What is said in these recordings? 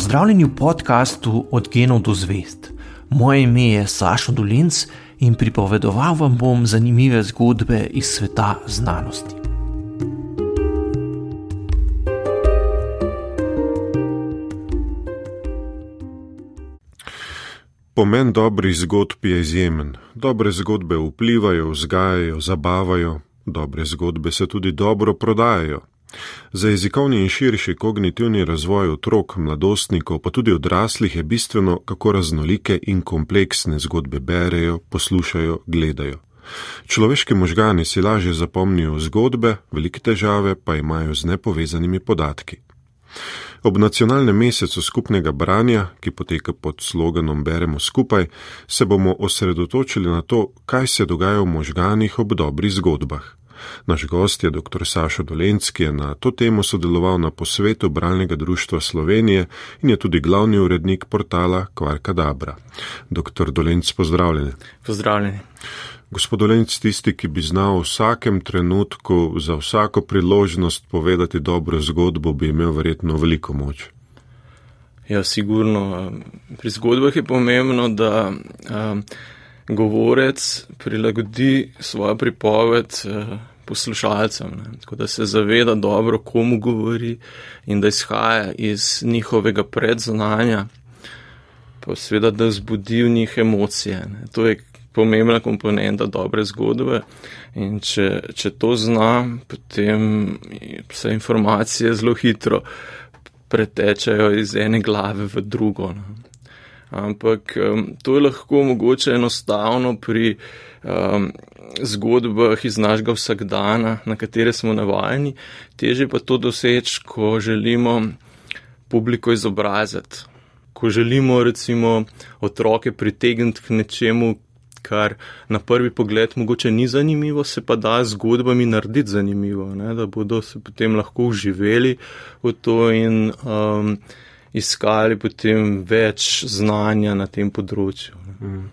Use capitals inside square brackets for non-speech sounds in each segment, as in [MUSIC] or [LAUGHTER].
Pozdravljeni v podkastu Od genov do zvest. Moje ime je Sašo Dolinc in pripovedoval vam bom zanimive zgodbe iz sveta znanosti. Pomen dobrih zgodb je izjemen. Dobre zgodbe vplivajo, vzgajajo, zabavajo, dobre zgodbe se tudi dobro prodajajo. Za jezikovni in širši kognitivni razvoj otrok, mladostnikov, pa tudi odraslih je bistveno, kako raznolike in kompleksne zgodbe berejo, poslušajo, gledajo. Človeški možgani si lažje zapomnijo zgodbe, velike težave pa imajo z nepovezanimi podatki. Ob nacionalnem mesecu skupnega branja, ki poteka pod sloganom Beremo skupaj, se bomo osredotočili na to, kaj se dogaja v možganih ob dobrih zgodbah. Naš gost je dr. Sašo Dolenc, ki je na to temo sodeloval na posvetu Bralnega društva Slovenije in je tudi glavni urednik portala Kvarka Dabra. Dr. Dolenc, pozdravljeni. Pozdravljeni. Gospod Dolenc, tisti, ki bi znal v vsakem trenutku za vsako priložnost povedati dobro zgodbo, bi imel verjetno veliko moč. Ja, sigurno. Pri zgodbah je pomembno, da um, govorec prilagodi svojo pripoved uh, poslušalcem, ne? tako da se zaveda dobro, komu govori in da izhaja iz njihovega predznanja, pa seveda, da zbudi v njih emocije. Ne? To je pomembna komponenta dobre zgodbe in če, če to zna, potem se informacije zelo hitro pretečajo iz ene glave v drugo. Ne? Ampak um, to je lahko mogoče enostavno pri um, zgodbah iz našega vsakdana, na katere smo navajeni, teže pa to doseči, ko želimo publiko izobraziti, ko želimo recimo otroke pritegniti k nečemu, kar na prvi pogled mogoče ni zanimivo, se pa da zgodbami narediti zanimivo, ne, da bodo se potem lahko uživeli v to in um, iskali potem več znanja na tem področju. Mm.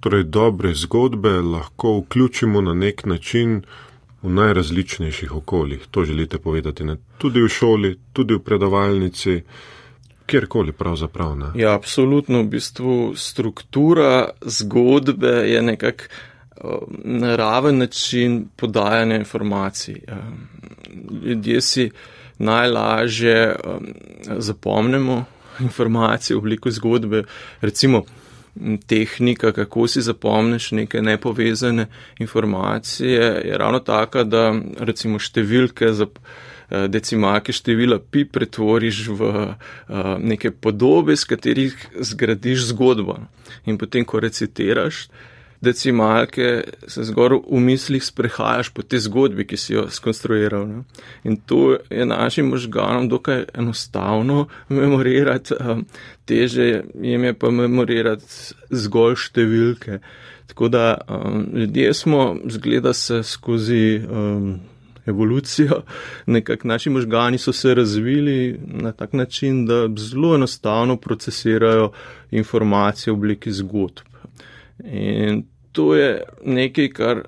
Torej, dobre zgodbe lahko vključimo na nek način v najrazličnejših okoljih. To želite povedati, ne? tudi v šoli, tudi v predavalnici, kjerkoli pravzaprav. Ne? Ja, absolutno. V bistvu struktura zgodbe je nekak um, naraven način podajanja informacij. Um, ljudje si najlažje um, zapomnimo informacije v obliku zgodbe. Recimo, tehnika, kako si zapomniš neke nepovezane informacije, je ravno taka, da recimo številke za eh, decimalke števila pi pretvoriš v eh, neke podobe, s katerih zgradiš zgodbo. In potem, ko recitiraš, decimalke, se zgor v mislih sprehajaš po te zgodbi, ki si jo skonstruiral. Ne? In to je našim možganom dokaj enostavno [LAUGHS] memorirati, um, teže jim je pa memorirati zgolj številke. Tako da um, ljudje smo, zgleda se skozi. Um, Evolucijo, [LAUGHS] nekako naši možgani so se razvili na tak način, da zelo enostavno procesirajo informacije v obliki zgodb. In to je nekaj, kar,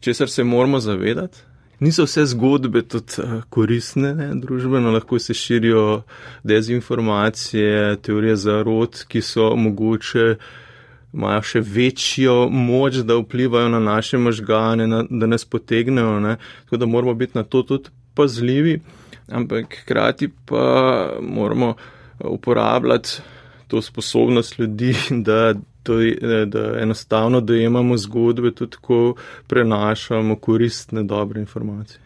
česar se moramo zavedati. Niso vse zgodbe tudi eh, koristne, ne, družbeno lahko se širijo dezinformacije, teorije zarod, ki so mogoče, imajo še večjo moč, da vplivajo na naše možgane, na, da nas potegnejo. Ne. Tako da moramo biti na to tudi pazljivi, ampak hkrati pa moramo uporabljati to sposobnost ljudi, [LAUGHS] da, to, da enostavno dojemamo zgodbe, tudi ko prenašamo koristne, dobre informacije.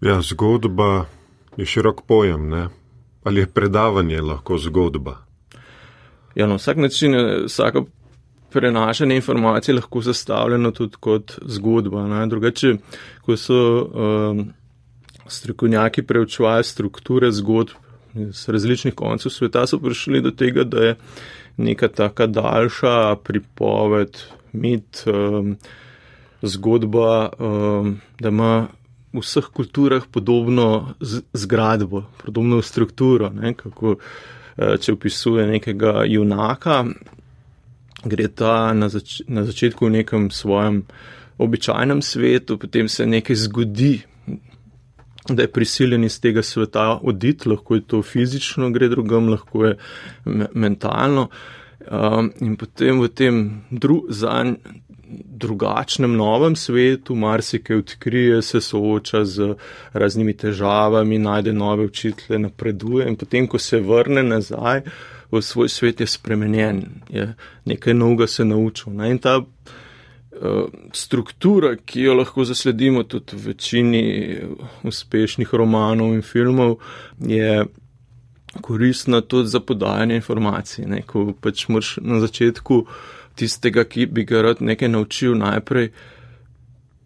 Ja, zgodba je širok pojem, ne? ali je predavanje lahko zgodba? Ja, na vsak način je vsako prenašanje informacij lahko zastavljeno tudi kot zgodba. Ne? Drugače, ko so um, strokovnjaki preučevali strukture zgodb, iz različnih koncev sveta so prišli do tega, da je neka taka daljša pripoved, mit, um, zgodba, um, da ima v vseh kulturah podobno zgradbo, podobno strukturo. Ne, kako, uh, če opisuje nekega junaka, gre ta na, zač na začetku v nekem svojem običajnem svetu, potem se nekaj zgodi, da je prisiljen iz tega sveta oditi, lahko je to fizično, gre drugam, lahko je me mentalno. Um, in potem v tem dru zanj, drugačnem novem svetu marsikaj odkrije, se sooča z raznimi težavami, najde nove učitele, napreduje in potem, ko se vrne nazaj v svoj svet, je spremenjen, je nekaj novega se naučil. Ne? In ta struktura, ki jo lahko zasledimo tudi v večini uspešnih romanov in filmov, je koristna tudi za podajanje informacij. Ne? Ko pač moraš na začetku tistega, ki bi ga rad nekaj naučil, najprej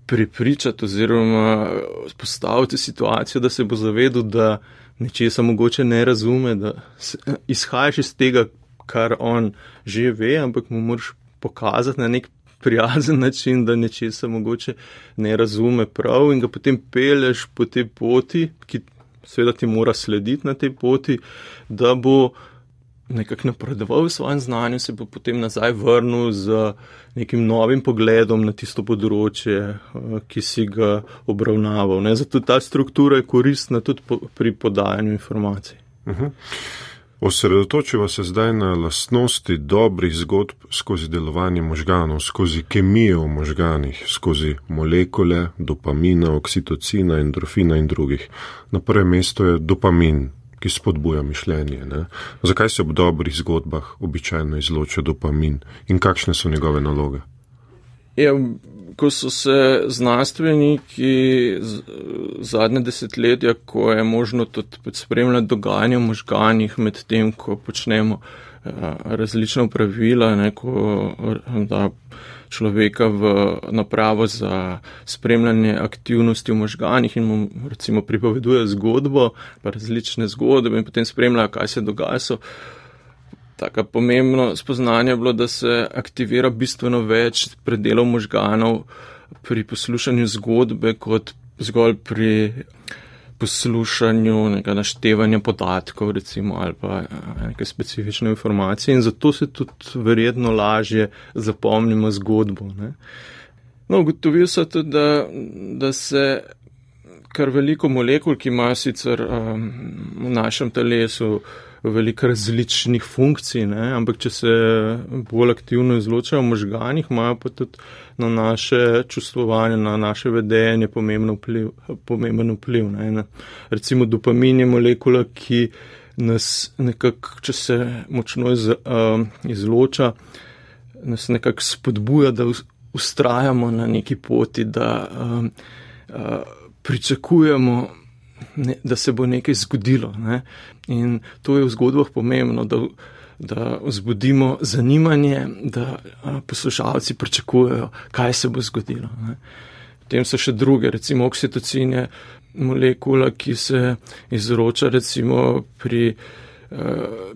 pripričati oziroma postaviti situacijo, da se bo zavedel, da nečesa mogoče ne razume, da izhajaš iz tega, kar on že ve, ampak mu moraš pokazati na nek prijazen način, da nečesa mogoče ne razume prav in ga potem peleš po tej poti, ki seveda ti mora slediti na tej poti, da bo nekako napredoval v svojem znanju, se bo potem nazaj vrnil z nekim novim pogledom na tisto področje, eh, ki si ga obravnaval. Ne? Zato ta struktura je koristna tudi pri podajanju informacij. Uh mhm. -huh. Osredotočiva se zdaj na lastnosti dobrih zgodb skozi delovanje možganov, skozi kemijo v možganih, skozi molekule, dopamina, oksitocina, endorfina in drugih. Na prvem mestu je dopamin, ki spodbuja mišljenje. Ne? Zakaj se ob dobrih zgodbah običajno izloča dopamin in kakšne so njegove naloge? Ja, ko so se znanstveniki zadnje desetletja, ko je možno tudi spremljati dogajanje v možganjih med tem, ko počnemo eh, različna upravila, ne, ko da človeka v napravo za spremljanje aktivnosti v možganjih in mu recimo pripoveduje zgodbo, pa različne zgodbe in potem spremlja, kaj se dogaja. So, Tako pomembno spoznanje je bilo, da se aktivira bistveno več predelov možganov pri poslušanju zgodbe, kot zgolj pri poslušanju, nekaj naštevanja podatkov, recimo, ali pa eh, neke specifične informacije in zato se tudi verjetno lažje zapomnimo zgodbo. No, ugotovil so tudi, da, da se kar veliko molekul, ki imajo sicer um, v našem telesu veliko različnih funkcij, ne? ampak če se bolj aktivno izločajo v možganjih, imajo pa tudi na naše čustvovanje, na naše vedenje pomemben vpliv. Pomemben vpliv ne? Recimo dopamin je molekula, ki nas nekako, če se močno iz, uh, izloča, nas nekako spodbuja, da ustrajamo na neki poti, da uh, uh, pričakujemo ne, da se bo nekaj zgodilo. Ne? In to je v zgodbah pomembno, da, da vzbudimo zanimanje, da a, poslušalci pričakujejo, kaj se bo zgodilo. Ne? Potem so še druge, recimo oksitocin je molekula, ki se izroča recimo pri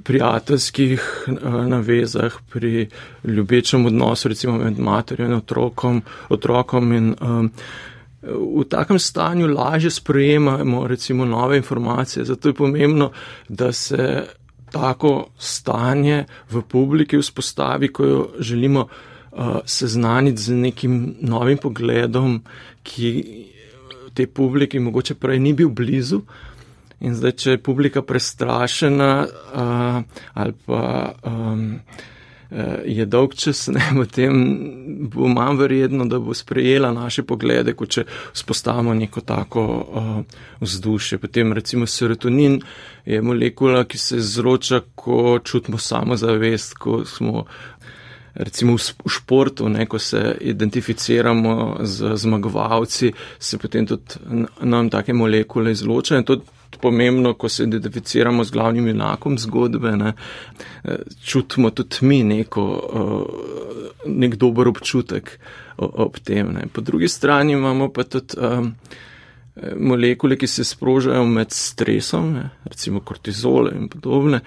prijateljskih navezah, pri ljubečem odnosu, recimo med materjo in otrokom, otrokom in um, v takem stanju lažje sprejemamo recimo nove informacije. Zato je pomembno, da se tako stanje v publiki vzpostavi, ko jo želimo uh, seznaniti z nekim novim pogledom, ki te publiki mogoče prej ni bil blizu. In zdaj, če je publika prestrašena uh, ali pa um, je dolg čas, [LAUGHS] ne, potem bo manj verjetno, da bo sprejela naše poglede, kot če spostavimo neko tako uh, vzdušje. Potem recimo serotonin je molekula, ki se izroča, ko čutimo samozavest, ko smo recimo v športu, ne, ko se identificiramo z zmagovalci, se potem tudi nam take molekule izločajo pomembno, ko se identificiramo z glavnim junakom zgodbe, ne, eh, čutimo tudi mi neko, eh, nek dober občutek ob tem. Ne. Po drugi strani imamo pa tudi um, molekule, ki se sprožajo med stresom, ne, recimo kortizole in podobne,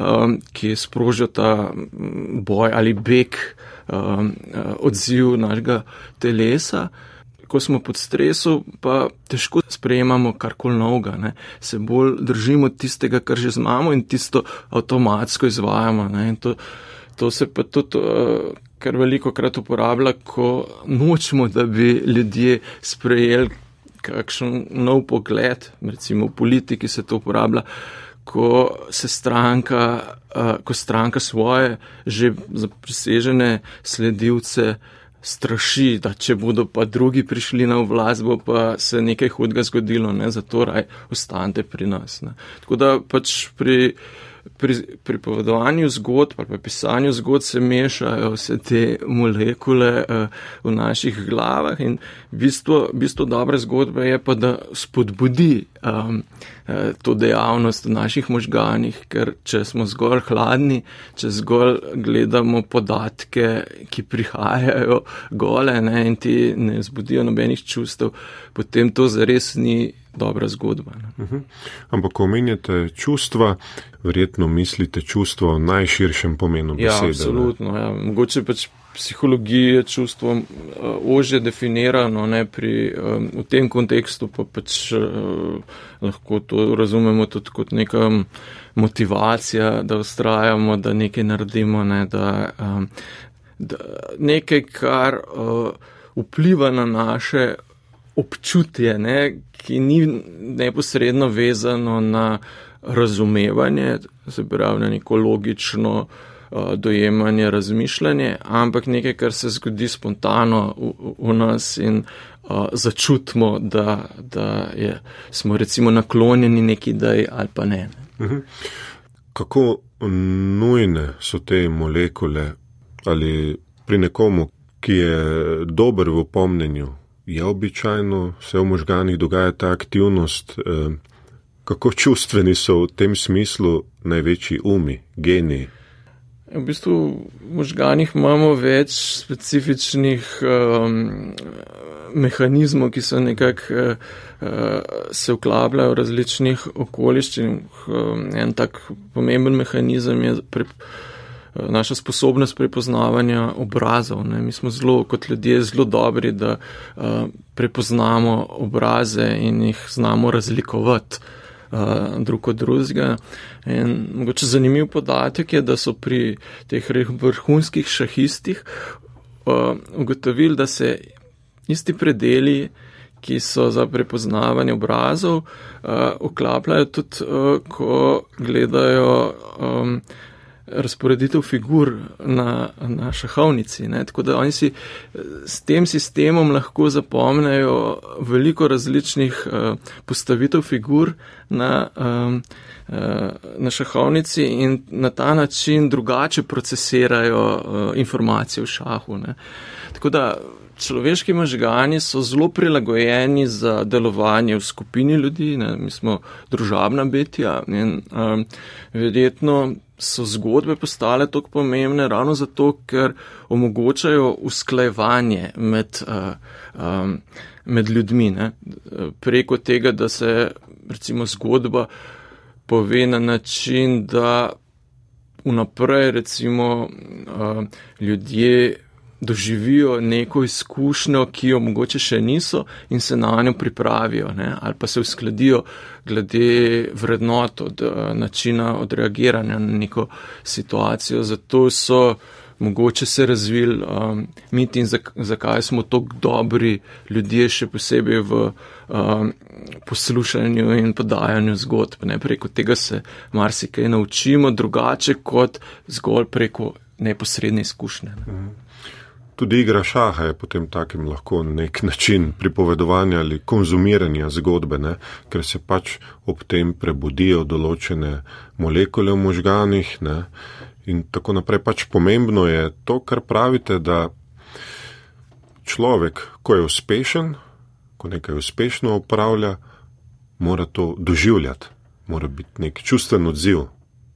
um, ki sprožijo ta mm, boj ali beg um, odziv našega telesa ko smo pod stresom, pa težko sprejemamo karkoli novega, ne. se bolj držimo tistega, kar že znamo in tisto avtomatsko izvajamo. To, to se pa tudi uh, kar veliko krat uporablja, ko nočemo, da bi ljudje sprejeli kakšen nov pogled, recimo v politiki se to uporablja, ko se stranka, ko stranka svoje že zaprisežene sledilce straši, da če bodo pa drugi prišli na vlast, bo pa se nekaj hudega zgodilo, ne, zato raj ostanite pri nas. Ne. Tako da pač pri pri pripovedovanju zgodb ali pa pisanju zgodb se mešajo vse te molekule uh, v naših glavah in bistvo, bistvo dobre zgodbe je pa, da spodbudi um, to dejavnost v naših možganih, ker če smo zgolj hladni, če zgolj gledamo podatke, ki prihajajo gole ne, in ti ne zbudijo nobenih čustev, potem to zares ni dobra zgodba. Uh mhm. -huh. Ampak, ko omenjate čustva, verjetno mislite čustvo v najširšem pomenu ja, besede. Ja, absolutno. Ja. Mogoče pač psihologija je čustvo uh, ože definirano, ne pri, um, v tem kontekstu pa pač uh, lahko to razumemo tudi kot neka motivacija, da ustrajamo, da nekaj naredimo, ne, da, um, da nekaj, kar uh, vpliva na naše občutje, ne, ki ni neposredno vezano na razumevanje, se pravi na neko logično uh, dojemanje, razmišljanje, ampak nekaj, kar se zgodi spontano v, v nas in uh, začutimo, da, da je, smo recimo naklonjeni neki dej ali pa ne. Mhm. Kako nujne so te molekule ali pri nekomu, ki je dober v pomnenju, je običajno, se v možganih dogaja ta aktivnost, eh, kako čustveni so v tem smislu največji umi, geniji. V bistvu v možganih imamo več specifičnih um, mehanizmov, ki so nekako uh, se vklapljajo v različnih okoliščinah. Um, en tak pomemben mehanizem je pri, uh, naša sposobnost prepoznavanja obrazov. Ne. Mi smo zelo, kot ljudje, zelo dobri, da uh, prepoznamo obraze in jih znamo razlikovati uh, drug od drugega. In mogoče zanimiv podatek je, da so pri teh vrhunskih šahistih uh, ugotovili, da se isti predeli, ki so za prepoznavanje obrazov, uh, oklapljajo tudi, uh, ko gledajo um, razporeditev figur na, na šahovnici. Ne? Tako da oni si s tem sistemom lahko zapomnejo veliko različnih uh, postavitev figur na, um, uh, na šahovnici in na ta način drugače procesirajo uh, informacije v šahu. Ne? Tako da človeški možgani so zelo prilagojeni za delovanje v skupini ljudi, ne? mi smo družabna bitja in um, verjetno so zgodbe postale tako pomembne ravno zato, ker omogočajo usklajevanje med, uh, um, med ljudmi. Ne? Preko tega, da se recimo zgodba pove na način, da vnaprej recimo uh, ljudje doživijo neko izkušnjo, ki jo mogoče še niso in se na njo pripravijo ne? ali pa se uskladijo glede vrednot od uh, načina odreagiranja na neko situacijo. Zato so mogoče se razvili um, miti in zak zakaj smo tako dobri ljudje, še posebej v um, poslušanju in podajanju zgodb. Ne? Preko tega se marsikaj naučimo drugače kot zgolj preko neposredne izkušnje. Ne? Mhm. Tudi igra šaha je potem takim lahko nek način pripovedovanja ali konzumiranja zgodbe, ne? ker se pač ob tem prebudijo določene molekule v možganih ne? in tako naprej. Pač pomembno je to, kar pravite, da človek, ko je uspešen, ko nekaj uspešno upravlja, mora to doživljati, mora biti nek čustven odziv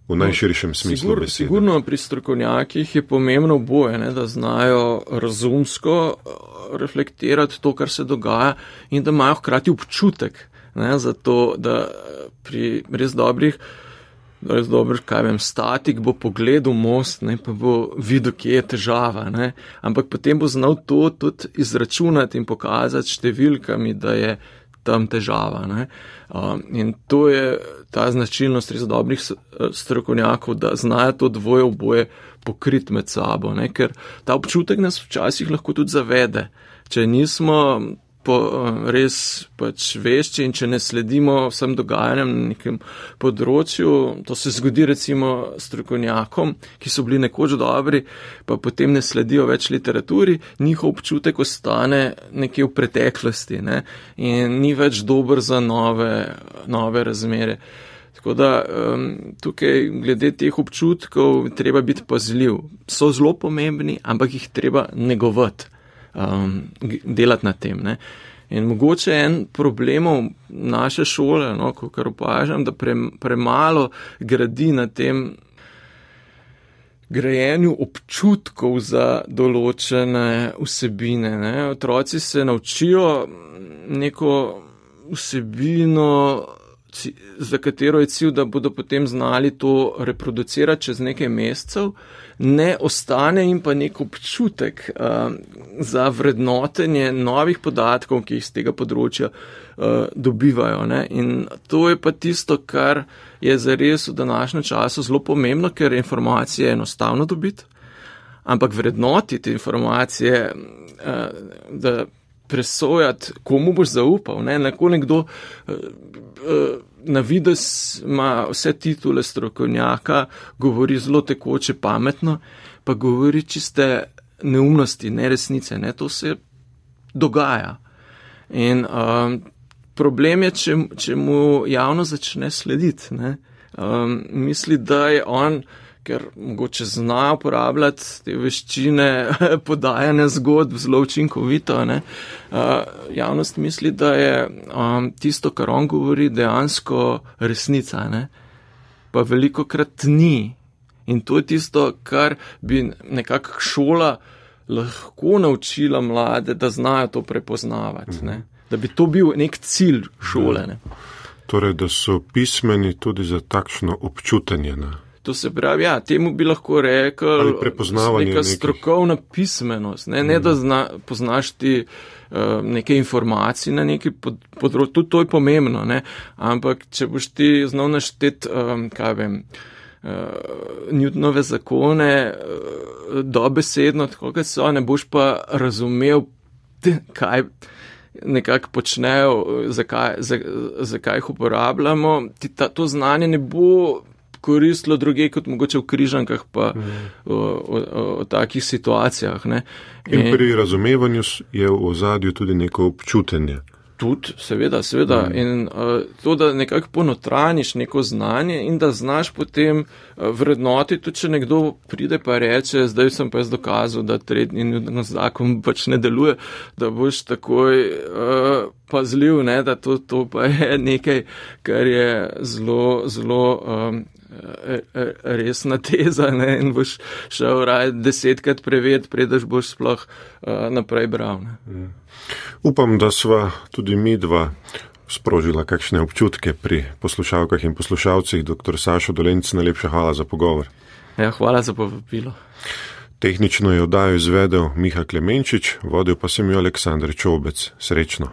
v najširšem smislu. Sigur, sigurno pri strokovnjakih je pomembno boje, ne, da znajo razumsko eh, reflektirati to, kar se dogaja in da imajo hkrati občutek ne, za to, da eh, pri res dobrih, res dobrih, kaj vem, statik bo pogledal most, ne, pa bo videl, kje je težava, ne, ampak potem bo znal to tudi izračunati in pokazati številkami, da je tam težava. Ne. In to je ta značilnost res dobrih strokovnjakov, da znajo to dvoje oboje pokriti med sabo, ne. ker ta občutek nas včasih lahko tudi zavede. Če nismo po, res pač vešči in če ne sledimo vsem dogajanjem na nekem področju, to se zgodi recimo strokovnjakom, ki so bili nekoč dobri, pa potem ne sledijo več literaturi, njihov občutek ostane nekje v preteklosti ne? in ni več dober za nove, nove razmere. Tako da um, tukaj glede teh občutkov treba biti pazljiv. So zelo pomembni, ampak jih treba negovati um, delati na tem. Ne. In mogoče en problemov naše šole, no, kar opažam, da pre, premalo gradi na tem grajenju občutkov za določene vsebine. Ne. Otroci se naučijo neko vsebino, za katero je cilj, da bodo potem znali to reproducirati čez nekaj mesecev ne ostane jim pa nek občutek uh, za vrednotenje novih podatkov, ki jih z tega področja uh, dobivajo. Ne? In to je pa tisto, kar je zares v današnjem času zelo pomembno, ker informacije je enostavno dobiti, ampak vrednotiti informacije, uh, da presojati, komu boš zaupal. Ne? Nekdo. Uh, uh, na vides ima vse titule strokovnjaka, govori zelo tekoče, pametno, pa govori čiste neumnosti, neresnice. Ne? To se dogaja. In um, problem je, če, če mu javno začne slediti. Um, misli, da je on ker mogoče zna uporabljati te veščine [LAUGHS] podajanja zgodb zelo učinkovito. Uh, javnost misli, da je um, tisto, kar on govori, dejansko resnica, ne? pa veliko krat ni. In to je tisto, kar bi nekako šola lahko naučila mlade, da znajo to prepoznavati. Ne? Da bi to bil nek cilj šole. Ne? Torej, da so pismeni tudi za takšno občutenje. Ne? To se pravi, ja, temu bi lahko rekel neka strokovna pismenost, ne, ne da zna, poznaš ti uh, neke informacije na neki področju, tudi to je pomembno, ne, ampak če boš ti znal naštet, um, kaj vem, uh, Newtonove zakone, uh, dobesedno, tako kot so, ne boš pa razumel, kaj nekako počnejo, zakaj, zakaj jih uporabljamo, ti ta, to znanje ne bo koristilo druge, kot mogoče v križankah, pa mm. v, v, v takih situacijah. Ne. In, pri razumevanju je v ozadju tudi neko občutenje. Tudi, seveda, seveda. Mm. In uh, to, da nekako ponotraniš neko znanje in da znaš potem uh, vrednoti, tudi če nekdo pride pa reče, zdaj sem pa jaz dokazal, da tretji zakon pač ne deluje, da boš takoj uh, pazljiv, ne, da to, to pa je [LAUGHS] nekaj, kar je zelo, zelo. Um, resna teza ne? in boš šel raj desetkrat prevet, predaš boš sploh uh, naprej bral. Mm. Upam, da sva tudi mi dva sprožila kakšne občutke pri poslušalkah in poslušalcih. Dr. Sašo Dolenc, najlepša hvala za pogovor. Ja, hvala za povabilo. Tehnično je oddajo izvedel Miha Klemenčič, vodil pa sem jo Aleksandr Čobec. Srečno.